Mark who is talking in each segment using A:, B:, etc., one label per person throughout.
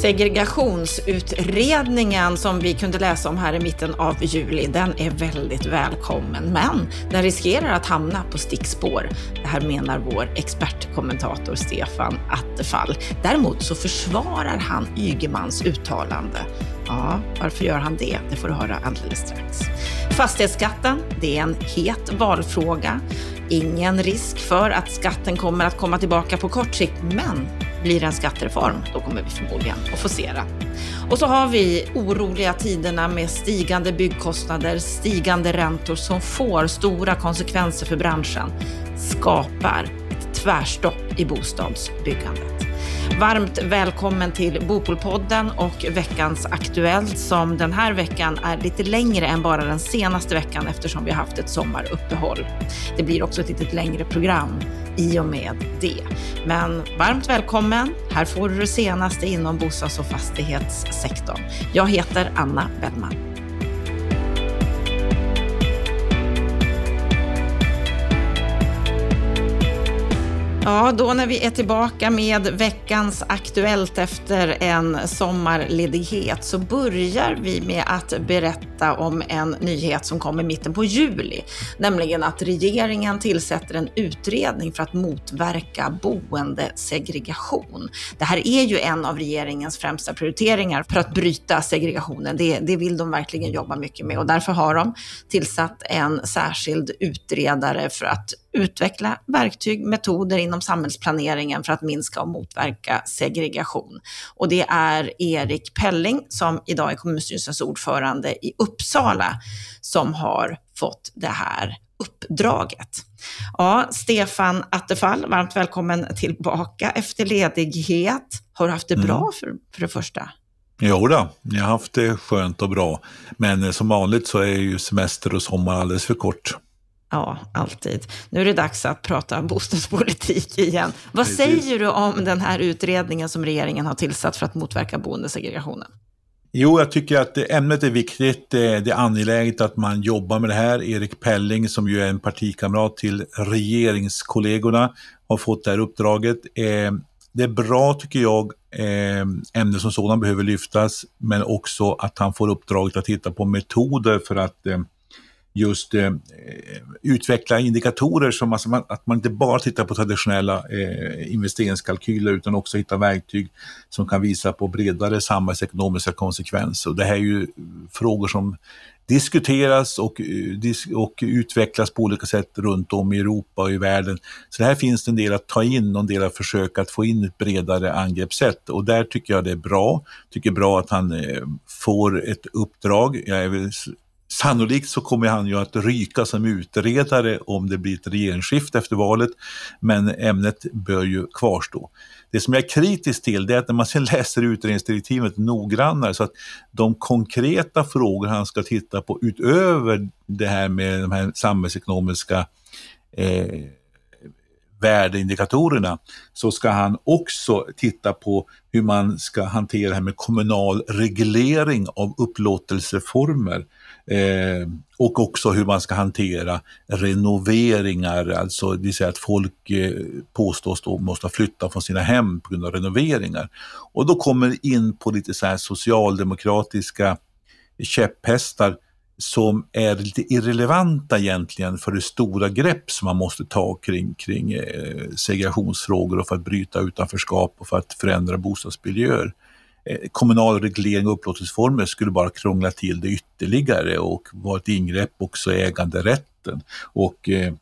A: Segregationsutredningen som vi kunde läsa om här i mitten av juli, den är väldigt välkommen, men den riskerar att hamna på stickspår. Det här menar vår expertkommentator Stefan Attefall. Däremot så försvarar han Ygemans uttalande. Ja, varför gör han det? Det får du höra alldeles strax. Fastighetsskatten, det är en het valfråga. Ingen risk för att skatten kommer att komma tillbaka på kort sikt, men blir det en skattereform, då kommer vi förmodligen att få se det. Och så har vi oroliga tiderna med stigande byggkostnader, stigande räntor som får stora konsekvenser för branschen, skapar ett tvärstopp i bostadsbyggandet. Varmt välkommen till Bopolpodden och veckans Aktuellt som den här veckan är lite längre än bara den senaste veckan eftersom vi har haft ett sommaruppehåll. Det blir också ett lite längre program i och med det. Men varmt välkommen. Här får du det senaste inom bostads och fastighetssektorn. Jag heter Anna Bellman. Ja, då när vi är tillbaka med veckans Aktuellt efter en sommarledighet så börjar vi med att berätta om en nyhet som kom i mitten på juli, nämligen att regeringen tillsätter en utredning för att motverka boendesegregation. Det här är ju en av regeringens främsta prioriteringar för att bryta segregationen. Det, det vill de verkligen jobba mycket med och därför har de tillsatt en särskild utredare för att utveckla verktyg, metoder inom samhällsplaneringen för att minska och motverka segregation. Och det är Erik Pelling som idag är kommunstyrelsens ordförande i Uppsala som har fått det här uppdraget. Ja, Stefan Attefall, varmt välkommen tillbaka efter ledighet. Har du haft det bra mm. för, för det första?
B: Jo då, jag har haft det skönt och bra. Men som vanligt så är ju semester och sommar alldeles för kort.
A: Ja, alltid. Nu är det dags att prata bostadspolitik igen. Vad Precis. säger du om den här utredningen som regeringen har tillsatt för att motverka boendesegregationen?
B: Jo, jag tycker att ämnet är viktigt. Det är angeläget att man jobbar med det här. Erik Pelling, som ju är en partikamrat till regeringskollegorna, har fått det här uppdraget. Eh, det är bra, tycker jag, eh, ämnet som sådant behöver lyftas, men också att han får uppdraget att titta på metoder för att eh, just eh, eh, utveckla indikatorer som alltså man, att man inte bara tittar på traditionella eh, investeringskalkyler utan också hitta verktyg som kan visa på bredare samhällsekonomiska konsekvenser. Och det här är ju frågor som diskuteras och, eh, och utvecklas på olika sätt runt om i Europa och i världen. Så här finns det en del att ta in och en del att försöka att få in ett bredare angreppssätt och där tycker jag det är bra. Tycker bra att han eh, får ett uppdrag. Jag är Sannolikt så kommer han ju att ryka som utredare om det blir ett regeringsskifte efter valet, men ämnet bör ju kvarstå. Det som jag är kritisk till det är att när man sen läser utredningsdirektivet noggrannare så att de konkreta frågor han ska titta på utöver det här med de här samhällsekonomiska eh, värdeindikatorerna så ska han också titta på hur man ska hantera det här med kommunal reglering av upplåtelseformer Eh, och också hur man ska hantera renoveringar, alltså det vill säga att folk eh, påstås då måste flytta från sina hem på grund av renoveringar. Och då kommer in på lite så här socialdemokratiska käpphästar som är lite irrelevanta egentligen för det stora grepp som man måste ta kring, kring eh, segregationsfrågor och för att bryta utanförskap och för att förändra bostadsmiljöer. Eh, kommunal reglering och upplåtelseformer skulle bara krångla till det ytterligare och vara ett ingrepp också i äganderätten. Och eh, eh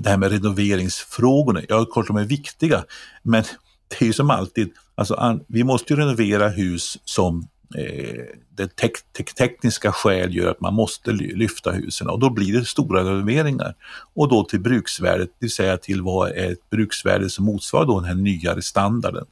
B: det här med renoveringsfrågorna, ja klart de är viktiga, men det är ju som alltid, alltså, vi måste ju renovera hus som eh, det tek tek tekniska skäl gör att man måste lyfta husen och då blir det stora renoveringar. Och då till bruksvärdet, det vill säga till vad är ett bruksvärde som motsvarar då den här nyare standarden.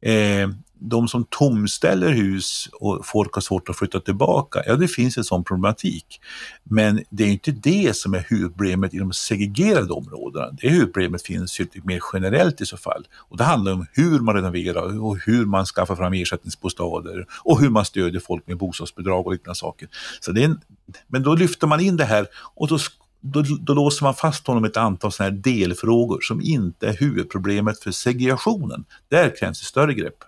B: Eh, de som tomställer hus och folk har svårt att flytta tillbaka, ja det finns en sån problematik. Men det är inte det som är huvudproblemet i de segregerade områdena. Det huvudproblemet finns ju mer generellt i så fall. Och det handlar om hur man renoverar och hur man skaffar fram ersättningsbostäder och hur man stödjer folk med bostadsbidrag och liknande saker. Så det är en, men då lyfter man in det här och då då, då låser man fast honom ett antal såna här delfrågor som inte är huvudproblemet för segregationen. Där krävs det större grepp.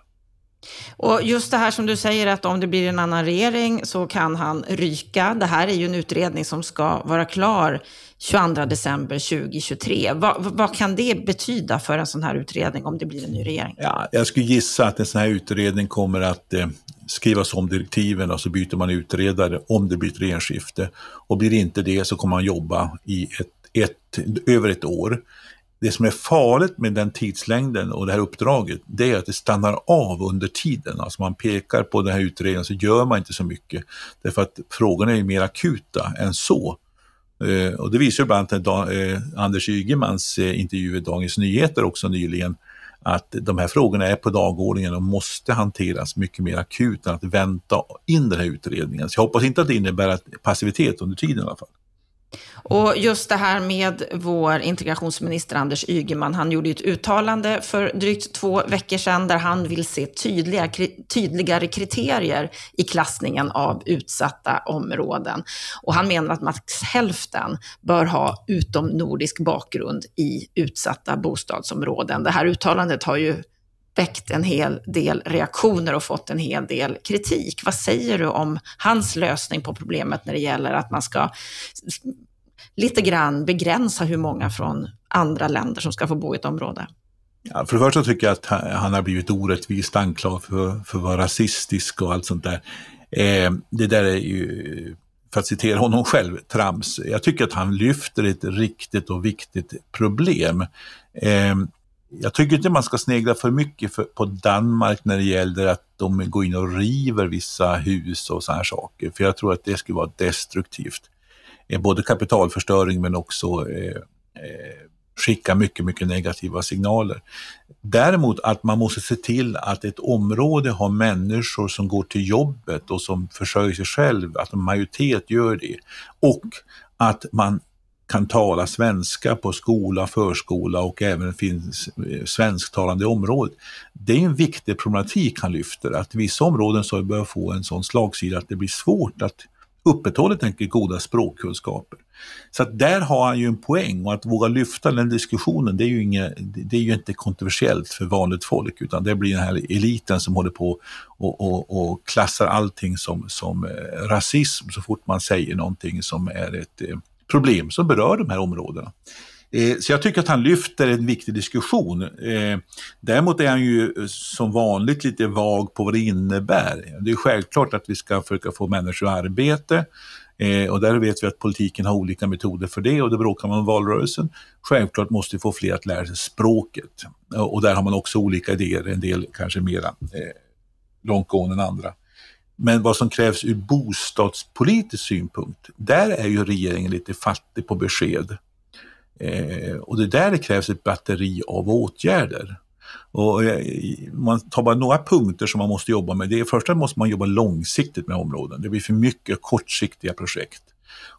A: Och just det här som du säger att om det blir en annan regering så kan han ryka. Det här är ju en utredning som ska vara klar 22 december 2023. Vad, vad kan det betyda för en sån här utredning om det blir en ny regering?
B: Ja, jag skulle gissa att en sån här utredning kommer att eh, skrivas om direktiven och så byter man utredare om det blir ett regeringsskifte. Och blir det inte det så kommer man jobba i ett, ett, över ett år. Det som är farligt med den tidslängden och det här uppdraget, det är att det stannar av under tiden. Alltså man pekar på den här utredningen så gör man inte så mycket. Därför att frågorna är mer akuta än så. Eh, och det visar bland annat eh, Anders Ygemans eh, intervju i Dagens Nyheter också nyligen, att de här frågorna är på dagordningen och måste hanteras mycket mer akut än att vänta in den här utredningen. Så jag hoppas inte att det innebär passivitet under tiden i alla fall.
A: Och just det här med vår integrationsminister Anders Ygeman, han gjorde ett uttalande för drygt två veckor sedan där han vill se tydliga, tydligare kriterier i klassningen av utsatta områden. Och han menar att max hälften bör ha utomnordisk bakgrund i utsatta bostadsområden. Det här uttalandet har ju väckt en hel del reaktioner och fått en hel del kritik. Vad säger du om hans lösning på problemet när det gäller att man ska lite grann begränsa hur många från andra länder som ska få bo i ett område?
B: Ja, för det första tycker jag att han har blivit orättvist anklagad för, för att vara rasistisk och allt sånt där. Eh, det där är ju, för att citera honom själv, trams. Jag tycker att han lyfter ett riktigt och viktigt problem. Eh, jag tycker inte man ska snegla för mycket för, på Danmark när det gäller att de går in och river vissa hus och sådana här saker. För jag tror att det skulle vara destruktivt. Eh, både kapitalförstöring men också eh, eh, skicka mycket, mycket negativa signaler. Däremot att man måste se till att ett område har människor som går till jobbet och som försörjer sig själv, att en majoritet gör det. Och att man kan tala svenska på skola, förskola och även finns eh, svensktalande svensktalande området. Det är en viktig problematik han lyfter, att vissa områden så börjar få en sån slagsida att det blir svårt att upprätthålla enkelt goda språkkunskaper. Så att där har han ju en poäng och att våga lyfta den diskussionen det är ju, inga, det är ju inte kontroversiellt för vanligt folk utan det blir den här eliten som håller på och, och, och klassar allting som, som eh, rasism så fort man säger någonting som är ett eh, problem som berör de här områdena. Eh, så jag tycker att han lyfter en viktig diskussion. Eh, däremot är han ju eh, som vanligt lite vag på vad det innebär. Det är självklart att vi ska försöka få människor i arbete. Och där vet vi att politiken har olika metoder för det och det bråkar man om valrörelsen. Självklart måste vi få fler att lära sig språket. Och där har man också olika idéer, en del kanske mera långtgående än andra. Men vad som krävs ur bostadspolitisk synpunkt, där är ju regeringen lite fattig på besked. Eh, och det där det krävs ett batteri av åtgärder. Och eh, man tar bara några punkter som man måste jobba med. Det är, första måste man jobba långsiktigt med områden. Det blir för mycket kortsiktiga projekt.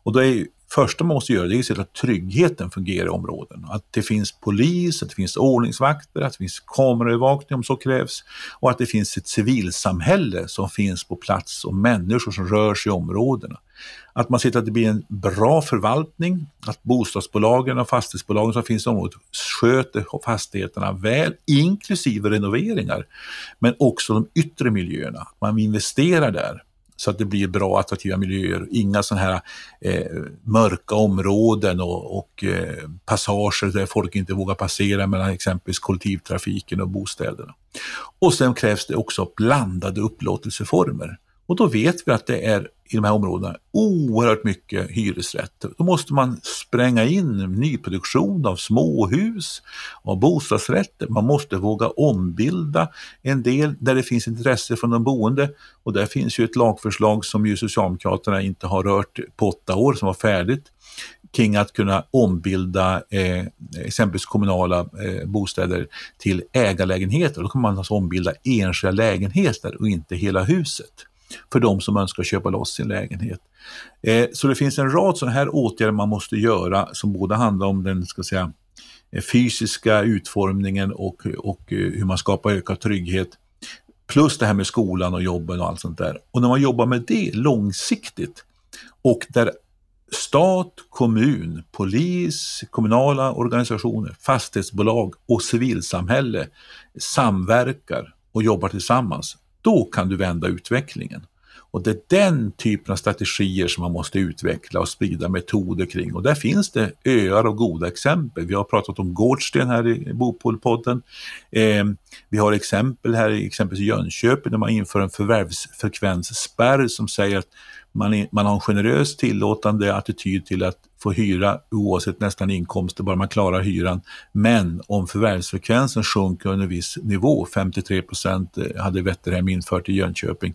B: Och då är första man måste göra det är att se till att tryggheten fungerar i områden. Att det finns polis, att det finns ordningsvakter, att det finns kameraövervakning om så krävs och att det finns ett civilsamhälle som finns på plats och människor som rör sig i områdena. Att man ser till att det blir en bra förvaltning, att bostadsbolagen och fastighetsbolagen som finns i området sköter fastigheterna väl, inklusive renoveringar, men också de yttre miljöerna. Man investerar där så att det blir bra attraktiva miljöer. Inga sådana här eh, mörka områden och, och eh, passager där folk inte vågar passera mellan exempelvis kollektivtrafiken och bostäderna. Och sen krävs det också blandade upplåtelseformer. Och då vet vi att det är i de här områdena oerhört mycket hyresrätter. Då måste man spränga in nyproduktion av småhus, av bostadsrätter. Man måste våga ombilda en del där det finns intresse från de boende. Och där finns ju ett lagförslag som ju Socialdemokraterna inte har rört på åtta år, som var färdigt kring att kunna ombilda eh, exempelvis kommunala eh, bostäder till ägarlägenheter. Då kan man alltså ombilda enskilda lägenheter och inte hela huset för de som önskar köpa loss sin lägenhet. Eh, så det finns en rad sådana här åtgärder man måste göra som både handlar om den ska säga, eh, fysiska utformningen och, och eh, hur man skapar ökad trygghet. Plus det här med skolan och jobben och allt sånt där. Och när man jobbar med det långsiktigt och där stat, kommun, polis, kommunala organisationer, fastighetsbolag och civilsamhälle samverkar och jobbar tillsammans, då kan du vända utvecklingen. Och det är den typen av strategier som man måste utveckla och sprida metoder kring. Och där finns det öar och goda exempel. Vi har pratat om Gårdsten här i Bopolpodden. Eh, vi har exempel här i exempelvis Jönköping där man inför en förvärvsfrekvensspärr som säger att man, är, man har en generös tillåtande attityd till att få hyra oavsett nästan inkomster, bara man klarar hyran. Men om förvärvsfrekvensen sjunker under en viss nivå, 53 procent eh, hade Vätterhem infört i Jönköping,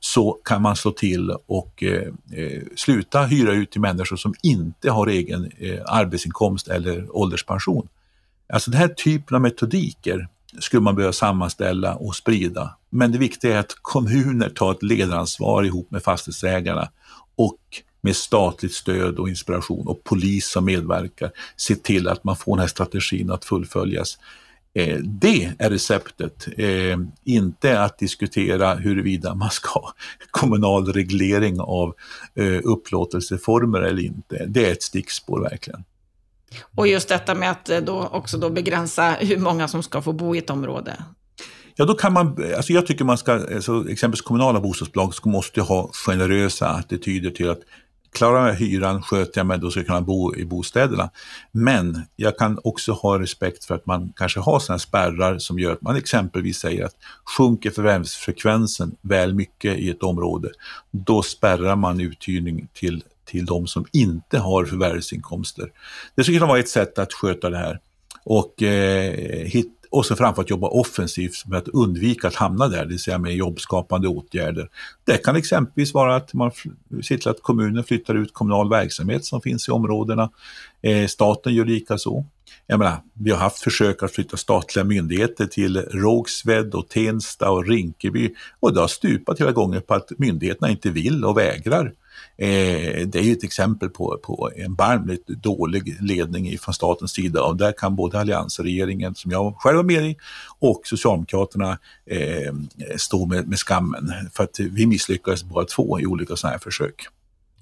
B: så kan man slå till och eh, eh, sluta hyra ut till människor som inte har egen eh, arbetsinkomst eller ålderspension. Alltså den här typen av metodiker skulle man behöva sammanställa och sprida. Men det viktiga är att kommuner tar ett ledaransvar ihop med fastighetsägarna och med statligt stöd och inspiration och polis som medverkar, se till att man får den här strategin att fullföljas. Eh, det är receptet, eh, inte att diskutera huruvida man ska ha kommunal reglering av eh, upplåtelseformer eller inte. Det är ett stickspår verkligen.
A: Och just detta med att eh, då också då begränsa hur många som ska få bo i ett område.
B: Ja, då kan man, alltså jag tycker man ska, alltså exempelvis kommunala bostadsbolag måste ha generösa attityder till att klarar jag hyran, sköter jag mig, då ska jag kunna bo i bostäderna. Men jag kan också ha respekt för att man kanske har sådana spärrar som gör att man exempelvis säger att sjunker förvärvsfrekvensen väl mycket i ett område, då spärrar man uthyrning till, till de som inte har förvärvsinkomster. Det skulle kunna vara ett sätt att sköta det här och eh, hit, och så framförallt jobba offensivt med att undvika att hamna där, det vill säga med jobbskapande åtgärder. Det kan exempelvis vara att man ser till att kommunen flyttar ut kommunal verksamhet som finns i områdena. Eh, staten gör likaså. Jag menar, vi har haft försök att flytta statliga myndigheter till Rågsved och Tensta och Rinkeby och det har stupat hela gången på att myndigheterna inte vill och vägrar. Eh, det är ju ett exempel på, på en barmligt dålig ledning från statens sida och där kan både alliansregeringen, som jag själv var med i, och Socialdemokraterna eh, stå med, med skammen. För att vi misslyckades båda två i olika sådana här försök.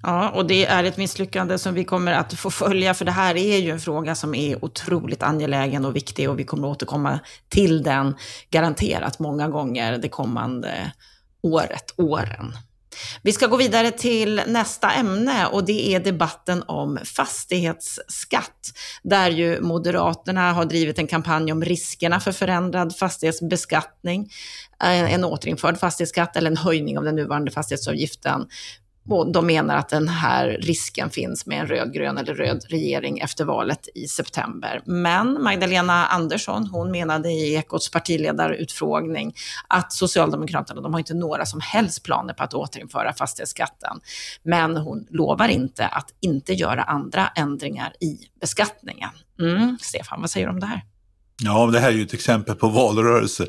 A: Ja, och det är ett misslyckande som vi kommer att få följa, för det här är ju en fråga som är otroligt angelägen och viktig och vi kommer att återkomma till den garanterat många gånger det kommande året, åren. Vi ska gå vidare till nästa ämne och det är debatten om fastighetsskatt, där ju Moderaterna har drivit en kampanj om riskerna för förändrad fastighetsbeskattning, eh, en återinförd fastighetsskatt eller en höjning av den nuvarande fastighetsavgiften och de menar att den här risken finns med en rödgrön eller röd regering efter valet i september. Men Magdalena Andersson, hon menade i Ekots partiledarutfrågning att Socialdemokraterna, de har inte några som helst planer på att återinföra fastighetsskatten. Men hon lovar inte att inte göra andra ändringar i beskattningen. Mm. Stefan, vad säger du om det här?
B: Ja, det här är ju ett exempel på valrörelse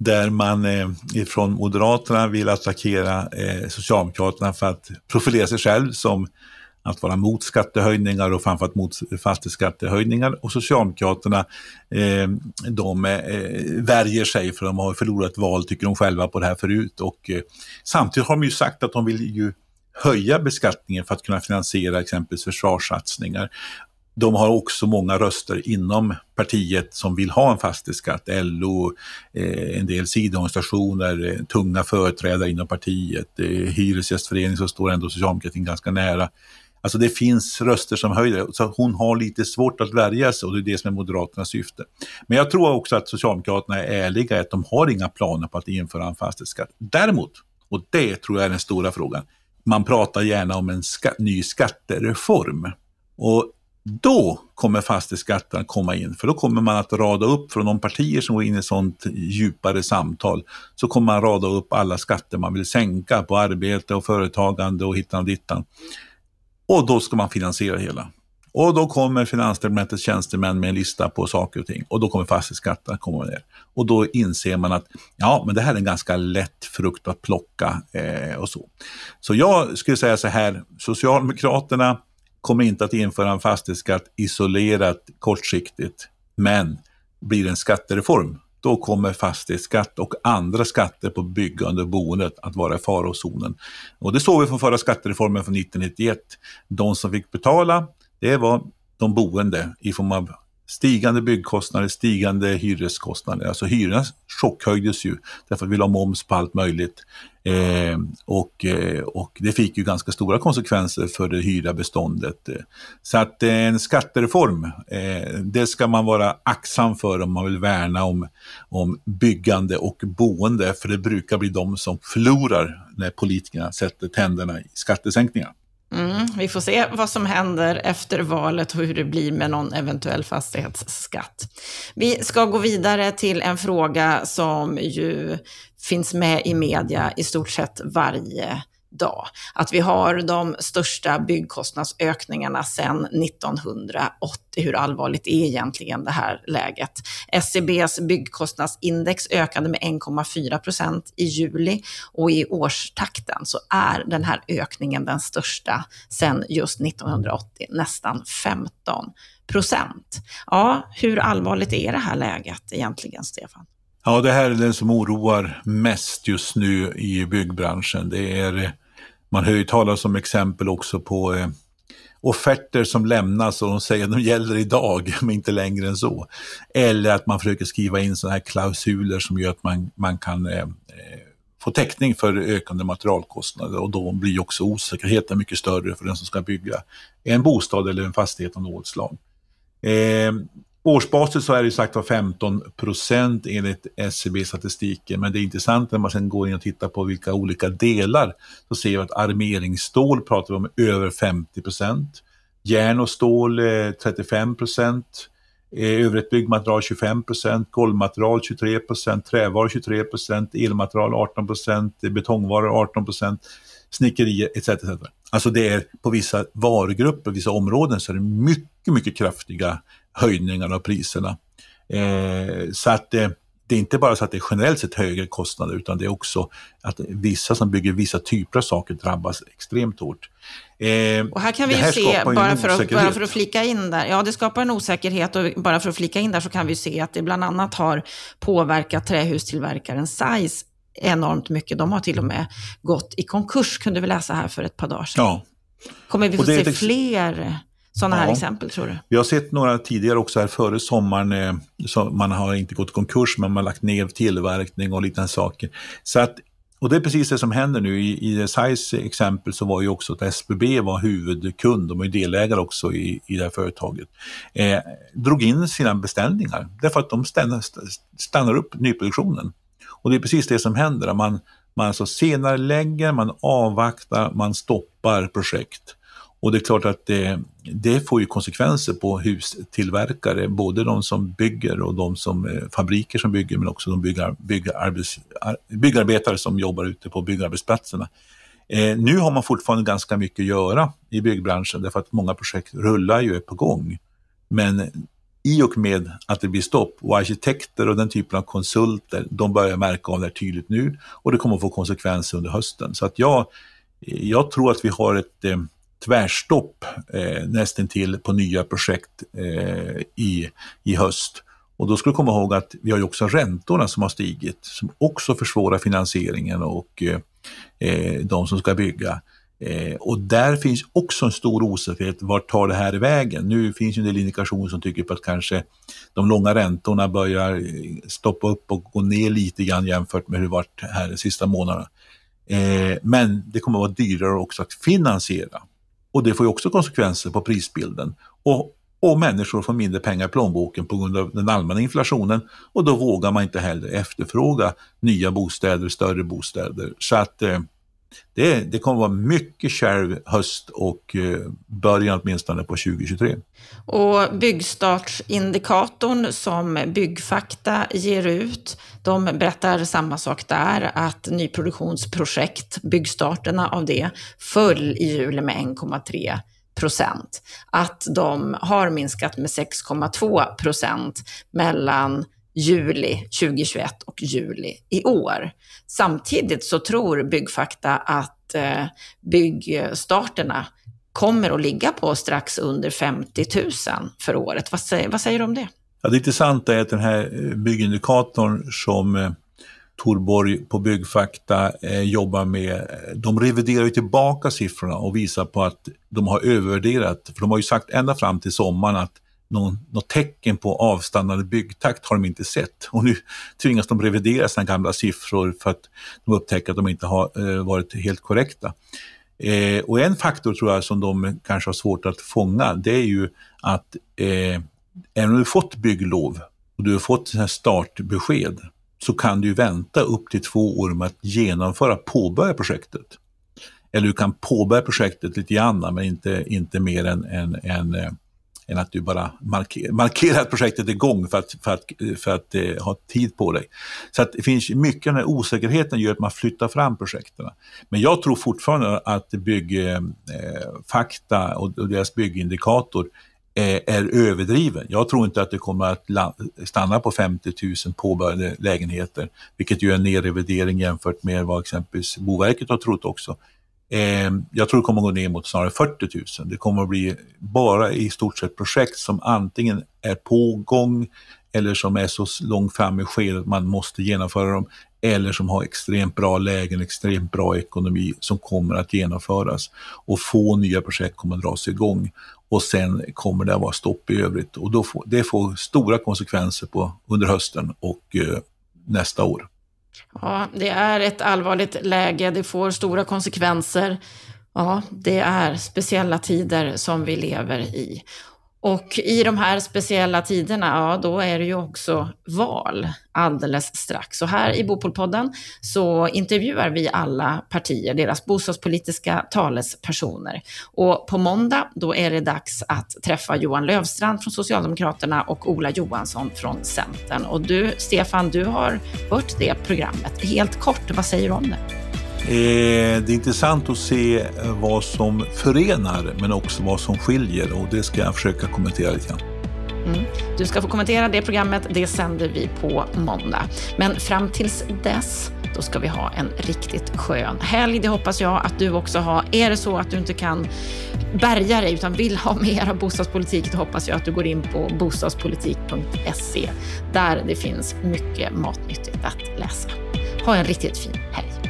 B: där man eh, från Moderaterna vill attackera eh, Socialdemokraterna för att profilera sig själv som att vara mot skattehöjningar och framförallt mot fastighetsskattehöjningar. Och Socialdemokraterna eh, de eh, värjer sig för de har förlorat val, tycker de själva, på det här förut. Och, eh, samtidigt har de ju sagt att de vill ju höja beskattningen för att kunna finansiera exempelvis försvarssatsningar. De har också många röster inom partiet som vill ha en fastighetsskatt. LO, eh, en del sidoorganisationer, eh, tunga företrädare inom partiet, eh, Hyresgästföreningen som står ändå socialdemokratin ganska nära. Alltså det finns röster som höjer så hon har lite svårt att värja sig och det är det som är Moderaternas syfte. Men jag tror också att Socialdemokraterna är ärliga att de har inga planer på att införa en fastighetsskatt. Däremot, och det tror jag är den stora frågan, man pratar gärna om en ska ny skattereform. Och då kommer fastighetsskatten komma in, för då kommer man att rada upp från de partier som går in i sånt djupare samtal, så kommer man rada upp alla skatter man vill sänka på arbete och företagande och hittan och dittan. Och då ska man finansiera hela. Och då kommer Finansdepartementets tjänstemän med en lista på saker och ting och då kommer fastighetsskatten komma ner. Och då inser man att ja, men det här är en ganska lätt frukt att plocka eh, och så. Så jag skulle säga så här, Socialdemokraterna kommer inte att införa en fastighetsskatt isolerat kortsiktigt, men blir det en skattereform, då kommer fastighetsskatt och andra skatter på byggande och boendet att vara i farozonen. Och det såg vi från förra skattereformen från 1991. De som fick betala, det var de boende i form av Stigande byggkostnader, stigande hyreskostnader. Alltså hyrorna chockhöjdes ju därför att vi la moms på allt möjligt. Eh, och, eh, och det fick ju ganska stora konsekvenser för det hyra beståndet. Så att eh, en skattereform, eh, det ska man vara aktsam för om man vill värna om, om byggande och boende, för det brukar bli de som förlorar när politikerna sätter tänderna i skattesänkningar.
A: Mm, vi får se vad som händer efter valet och hur det blir med någon eventuell fastighetsskatt. Vi ska gå vidare till en fråga som ju finns med i media i stort sett varje dag. Att vi har de största byggkostnadsökningarna sedan 1980. Hur allvarligt är egentligen det här läget? SCBs byggkostnadsindex ökade med 1,4 procent i juli och i årstakten så är den här ökningen den största sedan just 1980, nästan 15 procent. Ja, hur allvarligt är det här läget egentligen, Stefan?
B: Ja, det här är det som oroar mest just nu i byggbranschen. Det är, man hör ju talas om exempel också på eh, offerter som lämnas och de säger att de gäller idag, men inte längre än så. Eller att man försöker skriva in sådana här klausuler som gör att man, man kan eh, eh få täckning för ökande materialkostnader och då blir också osäkerheten mycket större för den som ska bygga en bostad eller en fastighet av något slag. Eh, Årsbasis så är det sagt var 15 procent enligt SCB-statistiken, men det är intressant när man sen går in och tittar på vilka olika delar, så ser vi att armeringsstål pratar vi om över 50 procent, järn och stål eh, 35 procent, eh, övrigt byggmaterial 25 procent, golvmaterial 23 procent, trävaror 23 procent, elmaterial 18 procent, betongvaror 18 procent, snickerier etc. etc. Alltså det är på vissa varugrupper, vissa områden så är det mycket, mycket kraftiga höjningar av priserna. Eh, så att eh, det är inte bara så att det är generellt sett högre kostnader utan det är också att vissa som bygger vissa typer av saker drabbas extremt hårt.
A: Eh, och här kan vi här se, bara för, att, bara för att flika in där, ja det skapar en osäkerhet och bara för att flika in där så kan vi se att det bland annat har påverkat trähustillverkaren Size enormt mycket. De har till och med gått i konkurs, kunde vi läsa här för ett par dagar sedan. Ja. Kommer vi få se ett... fler sådana ja. här exempel tror du?
B: Vi har sett några tidigare också här före sommaren. Eh, man har inte gått i konkurs men man har lagt ner tillverkning och liknande saker. Så att, och det är precis det som händer nu. I, i SAIs exempel så var ju också att SBB var huvudkund, de är delägare också i, i det här företaget. Eh, drog in sina beställningar därför att de stannar, stannar upp nyproduktionen. Och det är precis det som händer. Man, man alltså senare lägger, man avvaktar, man stoppar projekt. Och det är klart att det, det, får ju konsekvenser på hustillverkare, både de som bygger och de som eh, fabriker som bygger, men också de byggar, byggarbets, byggarbetare som jobbar ute på byggarbetsplatserna. Eh, nu har man fortfarande ganska mycket att göra i byggbranschen därför att många projekt rullar ju på gång. Men i och med att det blir stopp och arkitekter och den typen av konsulter, de börjar märka av det här tydligt nu och det kommer att få konsekvenser under hösten. Så att jag, jag tror att vi har ett eh, tvärstopp eh, nästan till på nya projekt eh, i, i höst. Och då ska du komma ihåg att vi har ju också räntorna som har stigit, som också försvårar finansieringen och eh, eh de som ska bygga. Eh, och där finns också en stor osäkerhet, vart tar det här vägen? Nu finns ju en del indikationer som tycker på att kanske de långa räntorna börjar eh, stoppa upp och gå ner lite grann jämfört med hur det varit här de sista månaderna. Eh, men det kommer att vara dyrare också att finansiera. Och det får ju också konsekvenser på prisbilden. Och, och människor får mindre pengar i plånboken på grund av den allmänna inflationen och då vågar man inte heller efterfråga nya bostäder, större bostäder. Så att eh, det, det kommer vara mycket kärv höst och eh, början åtminstone på 2023.
A: Och byggstartsindikatorn som Byggfakta ger ut, de berättar samma sak där, att nyproduktionsprojekt, byggstarterna av det, föll i juli med 1,3 procent. Att de har minskat med 6,2 procent mellan juli 2021 och juli i år. Samtidigt så tror Byggfakta att eh, byggstarterna kommer att ligga på strax under 50 000 för året. Vad säger, vad säger du om det?
B: Ja, det intressanta är att den här eh, byggindikatorn som eh, Torborg på Byggfakta eh, jobbar med, eh, de reviderar ju tillbaka siffrorna och visar på att de har övervärderat, för de har ju sagt ända fram till sommaren att någon, något tecken på avstannande byggtakt har de inte sett. Och nu tvingas de revidera sina gamla siffror för att de upptäcker att de inte har eh, varit helt korrekta. Eh, och en faktor tror jag som de kanske har svårt att fånga, det är ju att eh, även om du fått bygglov och du har fått startbesked, så kan du vänta upp till två år med att genomföra, påbörja projektet. Eller du kan påbörja projektet lite grann, men inte, inte mer än, än, än, eh, än att du bara marker, markerar att projektet är igång för att, för att, för att uh, ha tid på dig. Så att det finns mycket av den här osäkerheten gör att man flyttar fram projekten. Men jag tror fortfarande att byggfakta eh, och, och deras byggindikator är överdriven. Jag tror inte att det kommer att stanna på 50 000 påbörjade lägenheter, vilket ju är en nedrevidering jämfört med vad exempelvis Boverket har trott också. Eh, jag tror det kommer att gå ner mot snarare 40 000. Det kommer att bli bara i stort sett projekt som antingen är på gång eller som är så långt fram i skedet att man måste genomföra dem eller som har extremt bra lägen, extremt bra ekonomi som kommer att genomföras. Och få nya projekt kommer att dras igång och sen kommer det att vara stopp i övrigt. Och då får, det får stora konsekvenser på, under hösten och eh, nästa år.
A: Ja, det är ett allvarligt läge, det får stora konsekvenser. Ja, det är speciella tider som vi lever i. Och i de här speciella tiderna, ja då är det ju också val alldeles strax. Och här i Bopolpodden så intervjuar vi alla partier, deras bostadspolitiska talespersoner. Och på måndag, då är det dags att träffa Johan Lövstrand från Socialdemokraterna och Ola Johansson från Centern. Och du, Stefan, du har hört det programmet. Helt kort, vad säger du om det?
B: Eh, det är intressant att se eh, vad som förenar men också vad som skiljer och det ska jag försöka kommentera lite grann.
A: Mm. Du ska få kommentera det programmet, det sänder vi på måndag. Men fram tills dess, då ska vi ha en riktigt skön helg. Det hoppas jag att du också har. Är det så att du inte kan bärga dig utan vill ha mer av bostadspolitik, då hoppas jag att du går in på bostadspolitik.se där det finns mycket matnyttigt att läsa. Ha en riktigt fin helg.